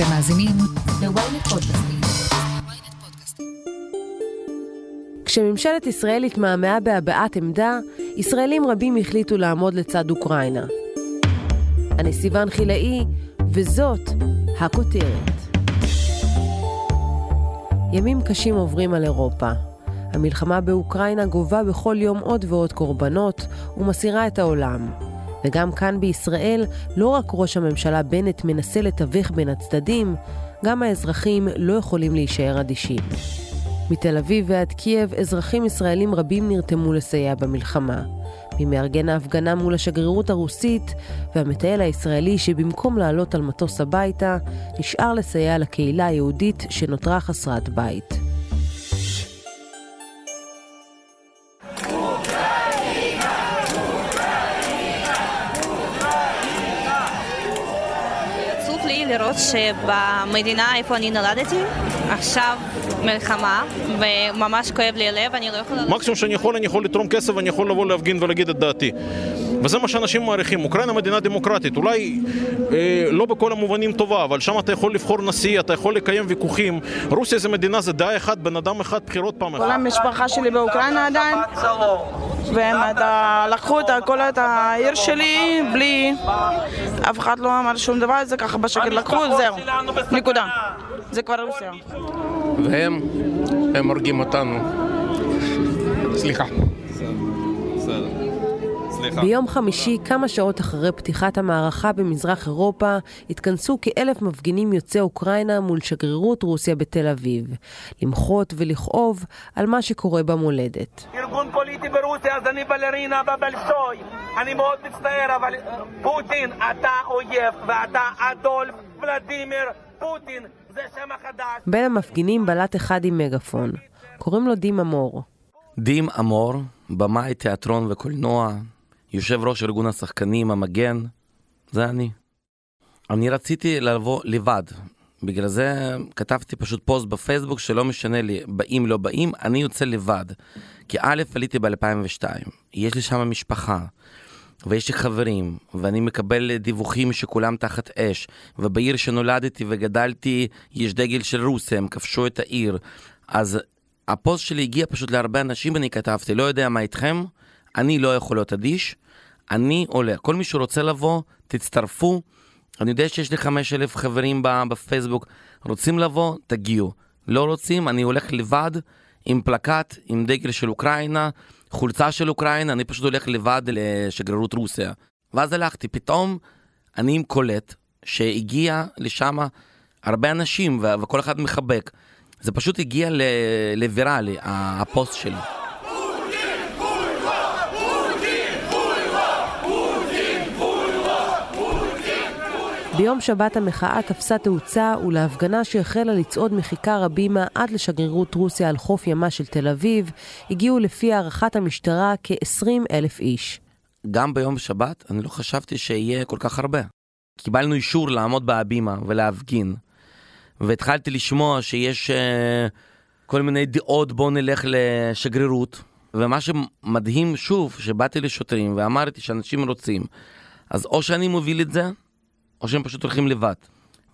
אתם מאזינים ל-ynet פודקאסטים. כשממשלת ישראל התמהמהה בהבעת עמדה, ישראלים רבים החליטו לעמוד לצד אוקראינה. אני סיוון חילאי, וזאת הכותרת. ימים קשים עוברים על אירופה. המלחמה באוקראינה גובה בכל יום עוד ועוד קורבנות ומסירה את העולם. וגם כאן בישראל, לא רק ראש הממשלה בנט מנסה לתווך בין הצדדים, גם האזרחים לא יכולים להישאר אדישים. מתל אביב ועד קייב, אזרחים ישראלים רבים נרתמו לסייע במלחמה. ממארגן ההפגנה מול השגרירות הרוסית, והמטייל הישראלי שבמקום לעלות על מטוס הביתה, נשאר לסייע לקהילה היהודית שנותרה חסרת בית. שבמדינה איפה אני נולדתי, עכשיו מלחמה, וממש כואב לי הלב, אני לא יכולה... מקסימום שאני יכול, אני יכול לתרום כסף ואני יכול לבוא להפגין ולהגיד את דעתי. וזה מה שאנשים מעריכים. אוקראינה מדינה דמוקרטית, אולי אה, לא בכל המובנים טובה, אבל שם אתה יכול לבחור נשיא, אתה יכול לקיים ויכוחים. רוסיה זה מדינה, זה דעה אחת, בן אדם אחד, בחירות פעם אחת. כל המשפחה שלי באוקראינה עדיין, והם לקחו את כל את העיר שלי בלי, אף אחד לא אמר שום דבר, זה ככה בשקט לקחו, זהו, נקודה. זה כבר רוסיה. והם, הם הורגים אותנו. סליחה. ביום חמישי, כמה שעות אחרי פתיחת המערכה במזרח אירופה, התכנסו כאלף מפגינים יוצאי אוקראינה מול שגרירות רוסיה בתל אביב, למחות ולכאוב על מה שקורה במולדת. ארגון פוליטי ברוסיה, אז אני בלרינה בבלשוי. אני מאוד מצטער, אבל פוטין, אתה אויב, ואתה אדולף ולדימיר פוטין, זה שם החדש. בין המפגינים בלט אחד עם מגפון. קוראים לו דים אמור. דים אמור, במאי תיאטרון וקולנוע, יושב ראש ארגון השחקנים המגן, זה אני. אני רציתי לבוא לבד, בגלל זה כתבתי פשוט פוסט בפייסבוק שלא משנה לי, באים לא באים, אני יוצא לבד. כי א', עליתי ב-2002, יש לי שם משפחה, ויש לי חברים, ואני מקבל דיווחים שכולם תחת אש, ובעיר שנולדתי וגדלתי יש דגל של רוסיה, הם כבשו את העיר. אז הפוסט שלי הגיע פשוט להרבה אנשים, ואני כתבתי, לא יודע מה איתכם, אני לא יכול להיות אדיש, אני עולה. כל מי שרוצה לבוא, תצטרפו. אני יודע שיש לי 5,000 חברים בפייסבוק, רוצים לבוא, תגיעו. לא רוצים, אני הולך לבד עם פלקט, עם דגל של אוקראינה, חולצה של אוקראינה, אני פשוט הולך לבד לשגרירות רוסיה. ואז הלכתי, פתאום אני עם קולט שהגיע לשם הרבה אנשים וכל אחד מחבק. זה פשוט הגיע לוויראלי, הפוסט שלי. ביום שבת המחאה תפסה תאוצה ולהפגנה שהחלה לצעוד מכיכר הבימה עד לשגרירות רוסיה על חוף ימה של תל אביב, הגיעו לפי הערכת המשטרה כ-20 אלף איש. גם ביום שבת אני לא חשבתי שיהיה כל כך הרבה. קיבלנו אישור לעמוד בהבימה ולהפגין, והתחלתי לשמוע שיש uh, כל מיני דעות בואו נלך לשגרירות, ומה שמדהים שוב, שבאתי לשוטרים ואמרתי שאנשים רוצים, אז או שאני מוביל את זה, או שהם פשוט הולכים לבד.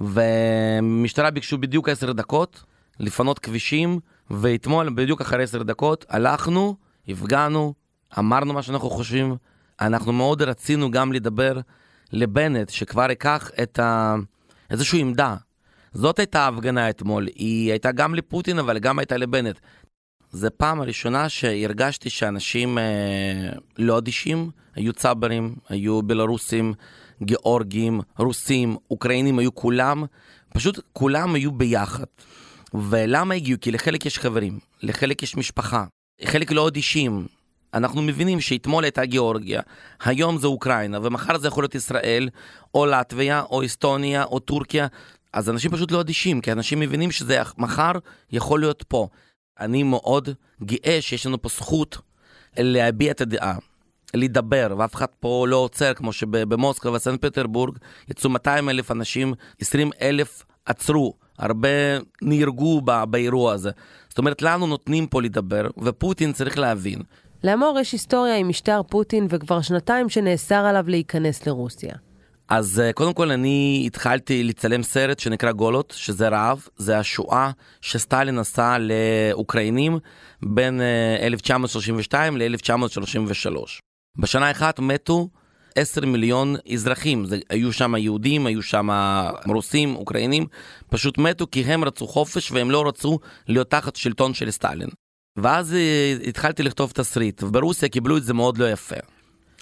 ומשטרה ביקשו בדיוק עשר דקות לפנות כבישים, ואתמול, בדיוק אחרי עשר דקות, הלכנו, הפגענו, אמרנו מה שאנחנו חושבים. אנחנו מאוד רצינו גם לדבר לבנט, שכבר ייקח את ה... איזושהי עמדה. זאת הייתה ההפגנה אתמול, היא הייתה גם לפוטין, אבל גם הייתה לבנט. זו פעם הראשונה שהרגשתי שאנשים אה, לא אדישים, היו צברים, היו בלרוסים, גיאורגים, רוסים, אוקראינים, היו כולם, פשוט כולם היו ביחד. ולמה הגיעו? כי לחלק יש חברים, לחלק יש משפחה, חלק לא אדישים. אנחנו מבינים שאתמול הייתה גיאורגיה, היום זה אוקראינה, ומחר זה יכול להיות ישראל, או לטביה, או אסטוניה, או טורקיה. אז אנשים פשוט לא אדישים, כי אנשים מבינים שזה מחר יכול להיות פה. אני מאוד גאה שיש לנו פה זכות להביע את הדעה. לדבר, ואף אחד פה לא עוצר, כמו שבמוסקבה וסנט פטרבורג יצאו 200 אלף אנשים, 20 אלף עצרו, הרבה נהרגו באירוע הזה. זאת אומרת, לנו נותנים פה לדבר, ופוטין צריך להבין. לאמור יש היסטוריה עם משטר פוטין וכבר שנתיים שנאסר עליו להיכנס לרוסיה. אז אה, קודם כל אני התחלתי לצלם סרט שנקרא גולות, שזה רעב, זה השואה שסטלין עשה לאוקראינים בין אה, 1932 ל-1933. בשנה אחת מתו 10 מיליון אזרחים, זה, היו שם יהודים, היו שם רוסים, אוקראינים, פשוט מתו כי הם רצו חופש והם לא רצו להיות תחת שלטון של סטלין. ואז אה, התחלתי לכתוב תסריט, וברוסיה קיבלו את זה מאוד לא יפה.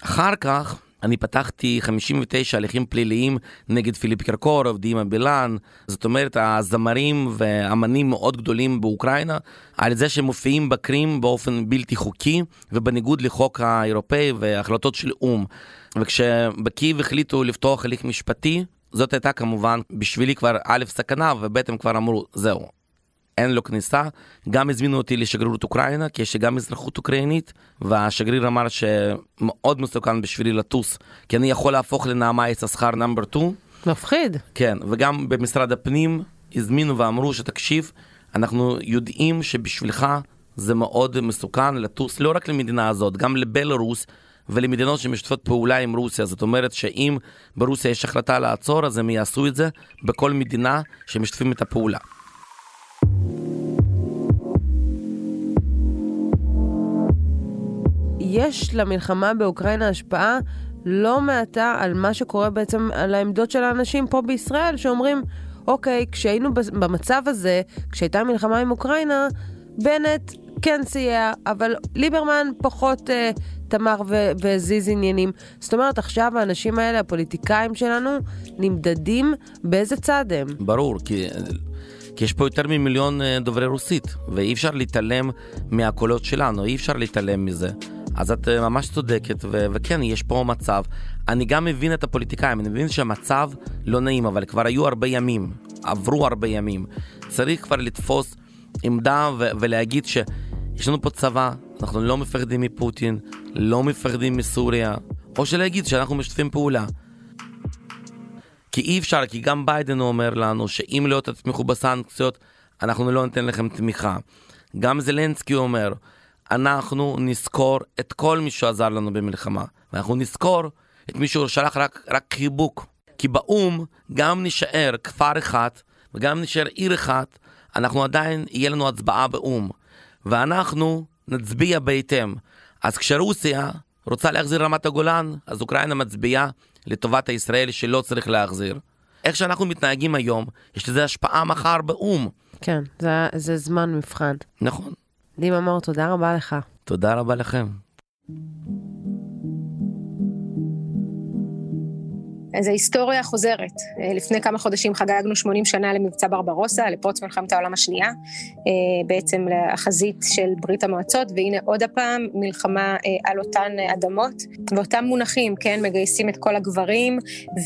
אחר כך אני פתחתי 59 הליכים פליליים נגד פיליפ קרקורוב, דימה בילן, זאת אומרת הזמרים ואמנים מאוד גדולים באוקראינה, על זה שהם מופיעים בקרים באופן בלתי חוקי ובניגוד לחוק האירופאי והחלטות של או"ם. וכשבקייב החליטו לפתוח הליך משפטי, זאת הייתה כמובן בשבילי כבר א' סכנה וב' הם כבר אמרו זהו, אין לו כניסה. גם הזמינו אותי לשגרירות אוקראינה, כי יש לי גם אזרחות אוקראינית, והשגריר אמר שמאוד מסוכן בשבילי לטוס, כי אני יכול להפוך לנעמה יששכר נאמבר 2. מפחיד. כן, וגם במשרד הפנים הזמינו ואמרו שתקשיב, אנחנו יודעים שבשבילך זה מאוד מסוכן לטוס לא רק למדינה הזאת, גם לבלרוס. ולמדינות שמשתפות פעולה עם רוסיה, זאת אומרת שאם ברוסיה יש החלטה לעצור, אז הם יעשו את זה בכל מדינה שמשתפים את הפעולה. יש למלחמה באוקראינה השפעה לא מעטה על מה שקורה בעצם, על העמדות של האנשים פה בישראל, שאומרים, אוקיי, כשהיינו במצב הזה, כשהייתה מלחמה עם אוקראינה, בנט כן סייע, אבל ליברמן פחות אה, תמר והזיז עניינים. זאת אומרת, עכשיו האנשים האלה, הפוליטיקאים שלנו, נמדדים באיזה צד הם. ברור, כי... כי יש פה יותר ממיליון אה, דוברי רוסית, ואי אפשר להתעלם מהקולות שלנו, אי אפשר להתעלם מזה. אז את אה, ממש צודקת, ו- וכן, יש פה מצב. אני גם מבין את הפוליטיקאים, אני מבין שהמצב לא נעים, אבל כבר היו הרבה ימים, עברו הרבה ימים. צריך כבר לתפוס עמדה ו- ולהגיד שיש לנו פה צבא, אנחנו לא מפחדים מפוטין, לא מפחדים מסוריה, או שלהגיד שאנחנו משתפים פעולה. כי אי אפשר, כי גם ביידן אומר לנו שאם לא תתמכו בסנקציות, אנחנו לא ניתן לכם תמיכה. גם זלנסקי אומר, אנחנו נזכור את כל מי שעזר לנו במלחמה, ואנחנו נזכור את מי ששלח רק, רק חיבוק. כי באו"ם גם נשאר כפר אחד וגם נשאר עיר אחת, אנחנו עדיין, יהיה לנו הצבעה באו"ם. ואנחנו נצביע בהתאם. אז כשרוסיה רוצה להחזיר רמת הגולן, אז אוקראינה מצביעה לטובת הישראל שלא צריך להחזיר. איך שאנחנו מתנהגים היום, יש לזה השפעה מחר באו"ם. כן, זה, זה זמן מבחן. נכון. דימה מור, תודה רבה לך. תודה רבה לכם. אז ההיסטוריה חוזרת. אה, לפני כמה חודשים חגגנו 80 שנה למבצע ברברוסה, לפרוץ מלחמת העולם השנייה, אה, בעצם לחזית של ברית המועצות, והנה עוד הפעם מלחמה אה, על אותן אדמות. באותם מונחים, כן, מגייסים את כל הגברים,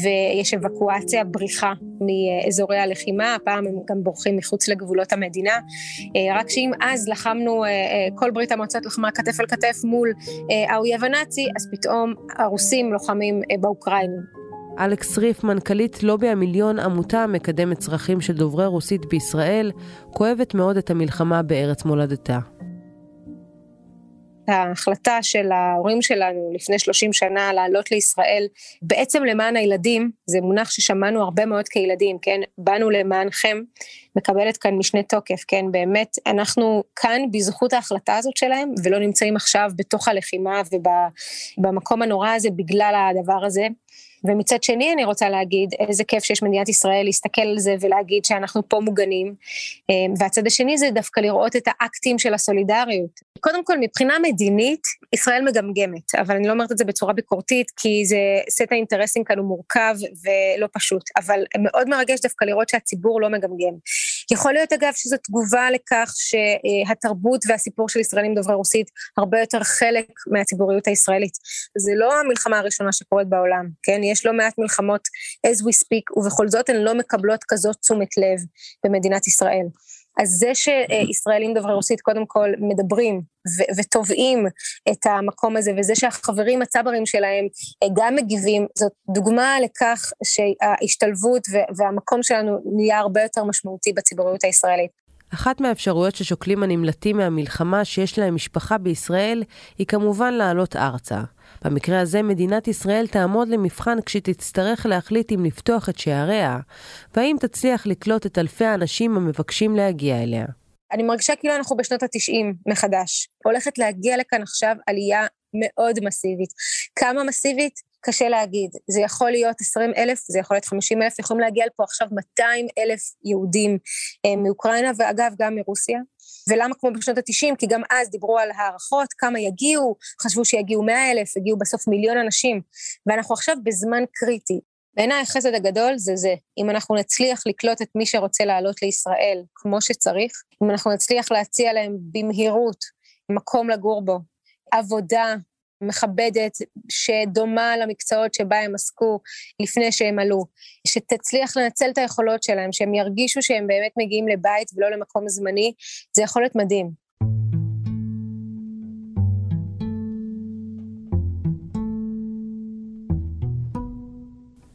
ויש אבקואציה, בריחה מאזורי הלחימה, הפעם הם גם בורחים מחוץ לגבולות המדינה. רק שאם אז לחמנו, כל ברית המועצות לחמה כתף אל כתף מול האויב הנאצי, אז פתאום הרוסים לוחמים באוקראינים. אלכס ריף, מנכ"לית לובי המיליון, עמותה המקדמת צרכים של דוברי רוסית בישראל, כואבת מאוד את המלחמה בארץ מולדתה. ההחלטה של ההורים שלנו לפני 30 שנה לעלות לישראל בעצם למען הילדים, זה מונח ששמענו הרבה מאוד כילדים, כן? באנו למענכם, מקבלת כאן משנה תוקף, כן? באמת, אנחנו כאן בזכות ההחלטה הזאת שלהם, ולא נמצאים עכשיו בתוך הלחימה ובמקום הנורא הזה בגלל הדבר הזה. ומצד שני אני רוצה להגיד איזה כיף שיש מדינת ישראל להסתכל על זה ולהגיד שאנחנו פה מוגנים, אה, והצד השני זה דווקא לראות את האקטים של הסולידריות. קודם כל מבחינה מדינית ישראל מגמגמת, אבל אני לא אומרת את זה בצורה ביקורתית כי זה סט האינטרסים כאן הוא מורכב ולא פשוט, אבל מאוד מרגש דווקא לראות שהציבור לא מגמגם. יכול להיות אגב שזו תגובה לכך שהתרבות והסיפור של ישראלים דוברי רוסית הרבה יותר חלק מהציבוריות הישראלית. זה לא המלחמה הראשונה שקורית בעולם, כן? יש לא מעט מלחמות as we speak, ובכל זאת הן לא מקבלות כזאת תשומת לב במדינת ישראל. אז זה שישראלים דוברי רוסית קודם כל מדברים ותובעים את המקום הזה, וזה שהחברים הצברים שלהם גם מגיבים, זאת דוגמה לכך שההשתלבות והמקום שלנו נהיה הרבה יותר משמעותי בציבוריות הישראלית. אחת מהאפשרויות ששוקלים הנמלטים מהמלחמה שיש להם משפחה בישראל היא כמובן לעלות ארצה. במקרה הזה מדינת ישראל תעמוד למבחן כשהיא תצטרך להחליט אם לפתוח את שעריה, והאם תצליח לקלוט את אלפי האנשים המבקשים להגיע אליה. אני מרגישה כאילו אנחנו בשנות התשעים מחדש. הולכת להגיע לכאן עכשיו עלייה מאוד מסיבית. כמה מסיבית? קשה להגיד. זה יכול להיות 20 אלף, זה יכול להיות 50 אלף, יכולים להגיע לפה עכשיו 200 אלף יהודים אה, מאוקראינה, ואגב, גם מרוסיה. ולמה כמו בשנות ה-90? כי גם אז דיברו על הערכות, כמה יגיעו, חשבו שיגיעו 100 אלף, הגיעו בסוף מיליון אנשים. ואנחנו עכשיו בזמן קריטי. בעיניי החסד הגדול זה זה, אם אנחנו נצליח לקלוט את מי שרוצה לעלות לישראל כמו שצריך, אם אנחנו נצליח להציע להם במהירות מקום לגור בו, עבודה מכבדת, שדומה למקצועות שבה הם עסקו לפני שהם עלו, שתצליח לנצל את היכולות שלהם, שהם ירגישו שהם באמת מגיעים לבית ולא למקום זמני, זה יכול להיות מדהים.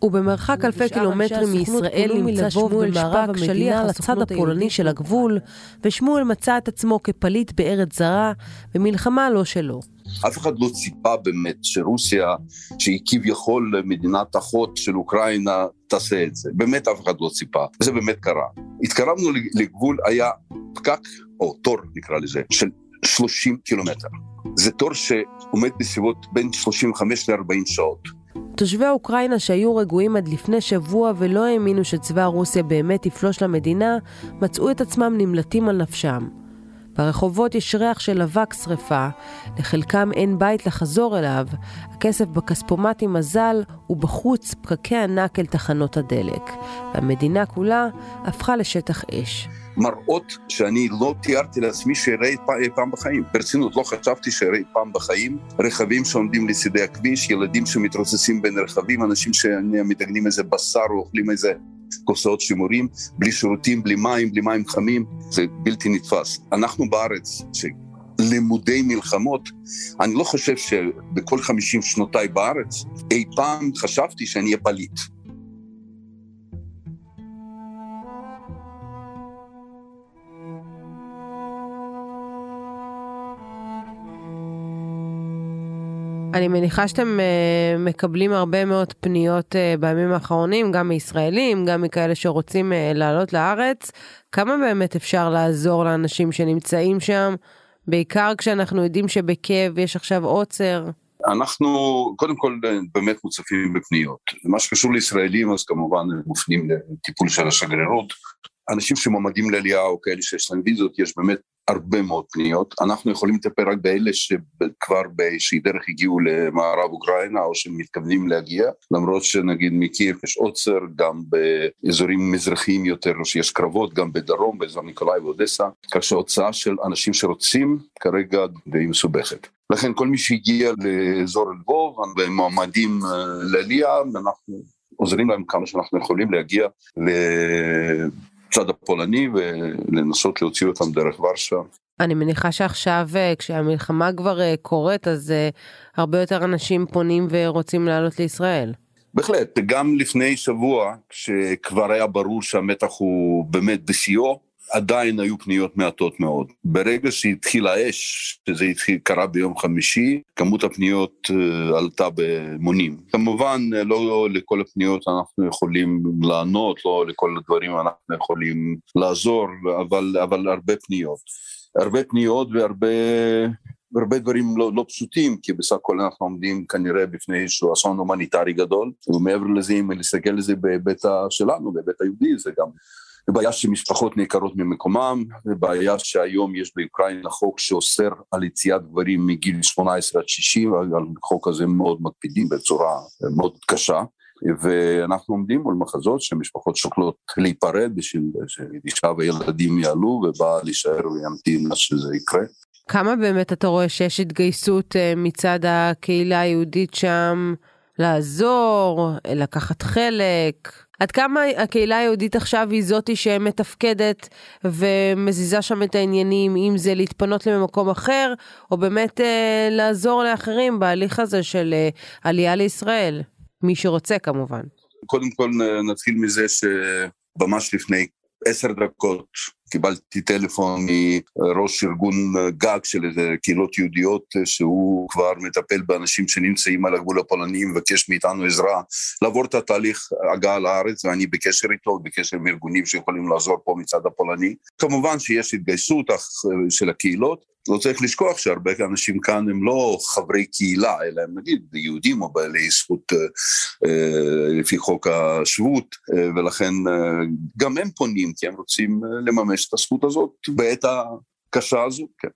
ובמרחק אלפי קילומטרים מישראל נמצא שמואל במערב שליח לצד הפולני של הגבול, ושמואל מצא את עצמו כפליט בארץ זרה, במלחמה לא שלו. אף אחד לא ציפה באמת שרוסיה, שהיא כביכול מדינת אחות של אוקראינה, תעשה את זה. באמת אף אחד לא ציפה, וזה באמת קרה. התקרבנו לגבול, היה פקק, או תור נקרא לזה, של 30 קילומטר. זה תור שעומד בסביבות בין 35 ל-40 שעות. תושבי אוקראינה שהיו רגועים עד לפני שבוע ולא האמינו שצבא רוסיה באמת יפלוש למדינה, מצאו את עצמם נמלטים על נפשם. ברחובות יש ריח של אבק שרפה, לחלקם אין בית לחזור אליו, הכסף בכספומטים מזל, ובחוץ פקקי ענק אל תחנות הדלק. והמדינה כולה הפכה לשטח אש. מראות שאני לא תיארתי לעצמי שאראה אי פעם בחיים. ברצינות, לא חשבתי שאראה אי פעם בחיים. רכבים שעומדים לצידי הכביש, ילדים שמתרוצצים בין רכבים, אנשים שמתגנים איזה בשר או אוכלים איזה קופסאות שימורים, בלי שירותים, בלי מים, בלי מים חמים, זה בלתי נתפס. אנחנו בארץ, לימודי מלחמות, אני לא חושב שבכל חמישים שנותיי בארץ, אי פעם חשבתי שאני אהיה פליט. אני מניחה שאתם uh, מקבלים הרבה מאוד פניות uh, בימים האחרונים, גם מישראלים, גם מכאלה שרוצים uh, לעלות לארץ. כמה באמת אפשר לעזור לאנשים שנמצאים שם, בעיקר כשאנחנו יודעים שבקייב יש עכשיו עוצר? אנחנו קודם כל באמת מוצפים בפניות. מה שקשור לישראלים אז כמובן מופנים לטיפול של השגרירות. אנשים שמועמדים לעלייה או כאלה שיש להם ויזות, יש באמת הרבה מאוד פניות. אנחנו יכולים לטפל רק באלה שכבר באיזושהי דרך הגיעו למערב אוקראינה או שמתכוונים להגיע, למרות שנגיד מקייב יש עוצר גם באזורים מזרחיים יותר, שיש קרבות, גם בדרום, באזור ניקולאי ואודסה, כך שההוצאה של אנשים שרוצים כרגע די מסובכת. לכן כל מי שהגיע לאזור לבוב ומועמדים אה, לעלייה, אנחנו עוזרים להם כמה שאנחנו יכולים להגיע הצד הפולני ולנסות להוציא אותם דרך ורשה. אני מניחה שעכשיו אה, כשהמלחמה כבר אה, קורית אז אה, הרבה יותר אנשים פונים ורוצים לעלות לישראל. בהחלט, גם לפני שבוע כשכבר היה ברור שהמתח הוא באמת בשיאו, עדיין היו פניות מעטות מאוד. ברגע שהתחיל האש, שזה התחיל, קרה ביום חמישי, כמות הפניות uh, עלתה במונים. כמובן, אה, לא לכל הפניות אנחנו יכולים לענות, לא לכל הדברים אנחנו יכולים לעזור, אבל, אבל הרבה פניות. הרבה פניות והרבה הרבה דברים לא, לא פשוטים, כי בסך הכל אנחנו עומדים כנראה בפני איזשהו אסון הומניטרי גדול, ומעבר לזה, אם נסתכל על זה בהיבט שלנו, בהיבט היהודי, זה גם בעיה שמשפחות נעקרות ממקומם, זה בעיה שהיום יש באוקראינה חוק שאוסר על יציאת גברים מגיל 18 עד 60, על החוק הזה מאוד מקפידים בצורה מאוד קשה. ואנחנו עומדים מול מחזות שמשפחות שוקלות להיפרד בשביל שאישה וילדים יעלו ובא להישאר וימתין עד שזה יקרה. כמה באמת אתה רואה שיש התגייסות אה, מצד הקהילה היהודית שם לעזור, לקחת חלק? עד כמה הקהילה היהודית עכשיו היא זאתי שמתפקדת ומזיזה שם את העניינים, אם זה להתפנות למקום אחר, או באמת אה, לעזור לאחרים בהליך הזה של אה, עלייה לישראל, מי שרוצה כמובן. קודם כל נתחיל מזה שממש לפני עשר דקות קיבלתי טלפון מראש ארגון גג של קהילות יהודיות, שהוא כבר מטפל באנשים שנמצאים על הגבול הפולני, מבקש מאיתנו עזרה לעבור את התהליך הגעה לארץ, ואני בקשר איתו, בקשר עם ארגונים שיכולים לעזור פה מצד הפולני. כמובן שיש התגייסות של הקהילות, לא צריך לשכוח שהרבה אנשים כאן הם לא חברי קהילה, אלא הם נגיד יהודים או בעלי זכות אה, אה, לפי חוק השבות, אה, ולכן אה, גם הם פונים כי הם רוצים אה, לממש את הזכות הזאת בעת הקשה הזו, כן.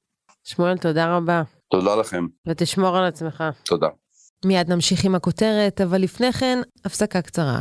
שמואל, תודה רבה. תודה לכם. ותשמור על עצמך. תודה. מיד נמשיך עם הכותרת, אבל לפני כן, הפסקה קצרה.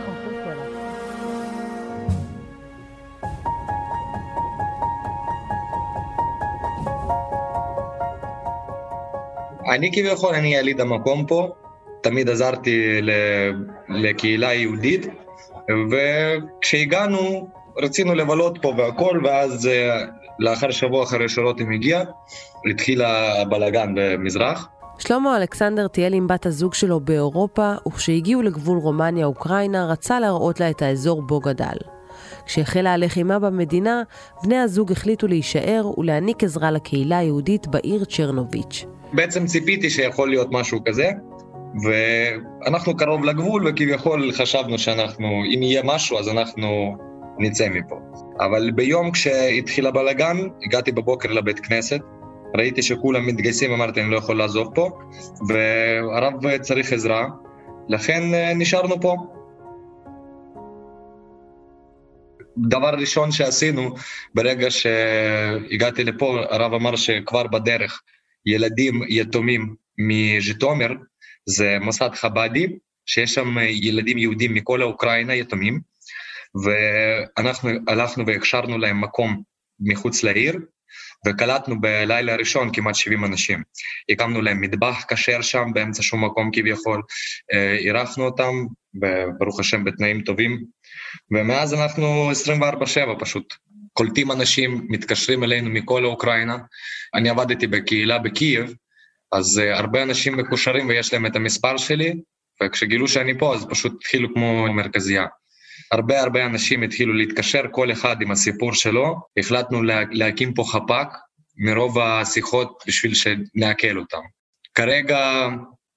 אני כביכול, אני יליד המקום פה, תמיד עזרתי לקהילה יהודית, וכשהגענו רצינו לבלות פה והכל, ואז אה, לאחר שבוע אחרי שרותם הגיע, התחיל הבלאגן במזרח. שלמה אלכסנדר טייל עם בת הזוג שלו באירופה, וכשהגיעו לגבול רומניה-אוקראינה רצה להראות לה את האזור בו גדל. כשהחלה הלחימה במדינה, בני הזוג החליטו להישאר ולהעניק עזרה לקהילה היהודית בעיר צ'רנוביץ'. בעצם ציפיתי שיכול להיות משהו כזה, ואנחנו קרוב לגבול וכביכול חשבנו שאנחנו, אם יהיה משהו אז אנחנו נצא מפה. אבל ביום כשהתחיל הבלאגן, הגעתי בבוקר לבית כנסת, ראיתי שכולם מתגייסים, אמרתי אני לא יכול לעזוב פה, והרב צריך עזרה, לכן אה, נשארנו פה. דבר ראשון שעשינו, ברגע שהגעתי לפה, הרב אמר שכבר בדרך ילדים יתומים מז'יטומר, זה מוסד חב"די, שיש שם ילדים יהודים מכל האוקראינה, יתומים, ואנחנו הלכנו והכשרנו להם מקום מחוץ לעיר, וקלטנו בלילה הראשון כמעט 70 אנשים. הקמנו להם מטבח כשר שם, באמצע שום מקום כביכול, אה, אירחנו אותם, ברוך השם בתנאים טובים, ומאז אנחנו 24/7 פשוט קולטים אנשים, מתקשרים אלינו מכל אוקראינה. אני עבדתי בקהילה בקייב, אז uh, הרבה אנשים מקושרים ויש להם את המספר שלי, וכשגילו שאני פה אז פשוט התחילו כמו מרכזייה. הרבה הרבה אנשים התחילו להתקשר, כל אחד עם הסיפור שלו. החלטנו לה, להקים פה חפ"ק מרוב השיחות בשביל שנעכל אותם. כרגע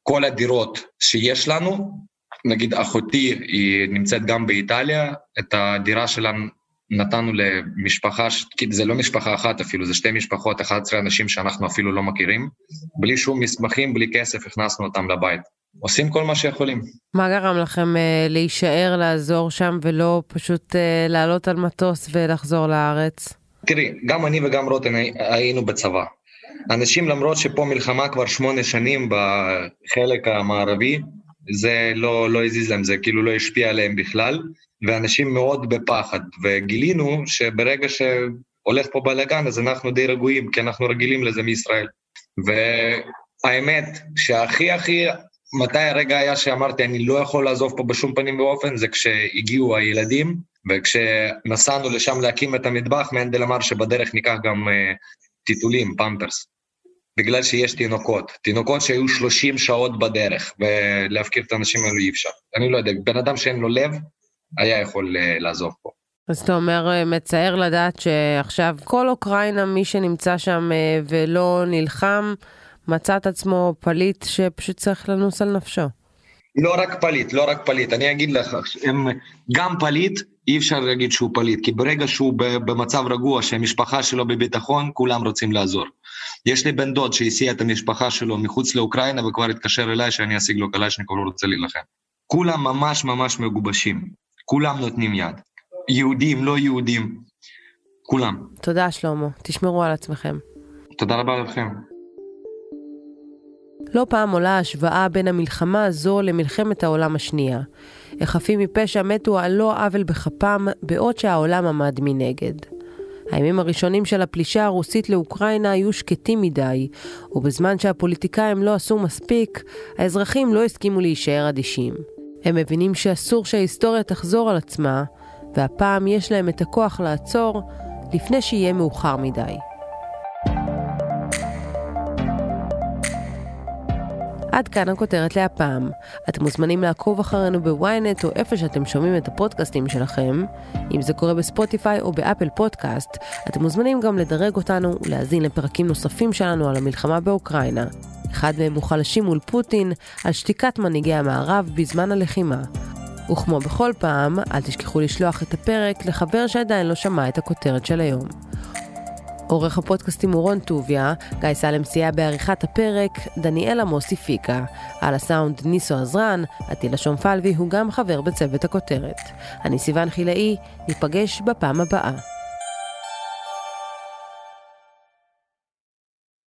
כל הדירות שיש לנו, נגיד אחותי היא נמצאת גם באיטליה, את הדירה שלנו נתנו למשפחה, זה לא משפחה אחת אפילו, זה שתי משפחות, 11 אנשים שאנחנו אפילו לא מכירים, בלי שום מסמכים, בלי כסף, הכנסנו אותם לבית. עושים כל מה שיכולים. מה גרם לכם אה, להישאר, לעזור שם, ולא פשוט אה, לעלות על מטוס ולחזור לארץ? תראי, גם אני וגם רוטן היינו בצבא. אנשים, למרות שפה מלחמה כבר שמונה שנים בחלק המערבי, זה לא, לא הזיז להם, זה כאילו לא השפיע עליהם בכלל. ואנשים מאוד בפחד, וגילינו שברגע שהולך פה בלאגן אז אנחנו די רגועים, כי אנחנו רגילים לזה מישראל. והאמת שהכי הכי, מתי הרגע היה שאמרתי אני לא יכול לעזוב פה בשום פנים ואופן, זה כשהגיעו הילדים, וכשנסענו לשם להקים את המטבח, מנדל אמר שבדרך ניקח גם uh, טיטולים, פמפרס. בגלל שיש תינוקות, תינוקות שהיו 30 שעות בדרך, ולהפקיר את האנשים האלו אי אפשר. אני לא יודע, בן אדם שאין לו לב, היה יכול uh, לעזוב פה. אז אתה אומר, אה, מצער לדעת שעכשיו כל אוקראינה, מי שנמצא שם uh, ולא נלחם, מצא את עצמו פליט שפשוט צריך לנוס על נפשו. לא רק פליט, לא רק פליט, אני אגיד לך, הם גם פליט, אי אפשר להגיד שהוא פליט, כי ברגע שהוא במצב רגוע, שהמשפחה שלו בביטחון, כולם רוצים לעזור. יש לי בן דוד שהסיע את המשפחה שלו מחוץ לאוקראינה וכבר התקשר אליי שאני אשיג לו קלצ'ניקוב, הוא רוצה להילחם. כולם ממש ממש מגובשים. כולם נותנים יד. יהודים, לא יהודים, כולם. תודה שלמה, תשמרו על עצמכם. תודה רבה לכם. לא פעם עולה השוואה בין המלחמה הזו למלחמת העולם השנייה. איך חפים מפשע מתו על לא עוול בכפם, בעוד שהעולם עמד מנגד. הימים הראשונים של הפלישה הרוסית לאוקראינה היו שקטים מדי, ובזמן שהפוליטיקאים לא עשו מספיק, האזרחים לא הסכימו להישאר אדישים. הם מבינים שאסור שההיסטוריה תחזור על עצמה, והפעם יש להם את הכוח לעצור לפני שיהיה מאוחר מדי. עד כאן הכותרת להפעם. אתם מוזמנים לעקוב אחרינו בוויינט או איפה שאתם שומעים את הפודקאסטים שלכם. אם זה קורה בספוטיפיי או באפל פודקאסט, אתם מוזמנים גם לדרג אותנו ולהאזין לפרקים נוספים שלנו על המלחמה באוקראינה. אחד מהם הוא חלשים מול פוטין, על שתיקת מנהיגי המערב בזמן הלחימה. וכמו בכל פעם, אל תשכחו לשלוח את הפרק לחבר שעדיין לא שמע את הכותרת של היום. עורך הפודקאסטים הוא רון טוביה, גיא סלם סייע בעריכת הפרק, דניאל עמוס הפיקה. על הסאונד ניסו עזרן, עטילה שומפלבי הוא גם חבר בצוות הכותרת. אני סיון חילאי, ניפגש בפעם הבאה.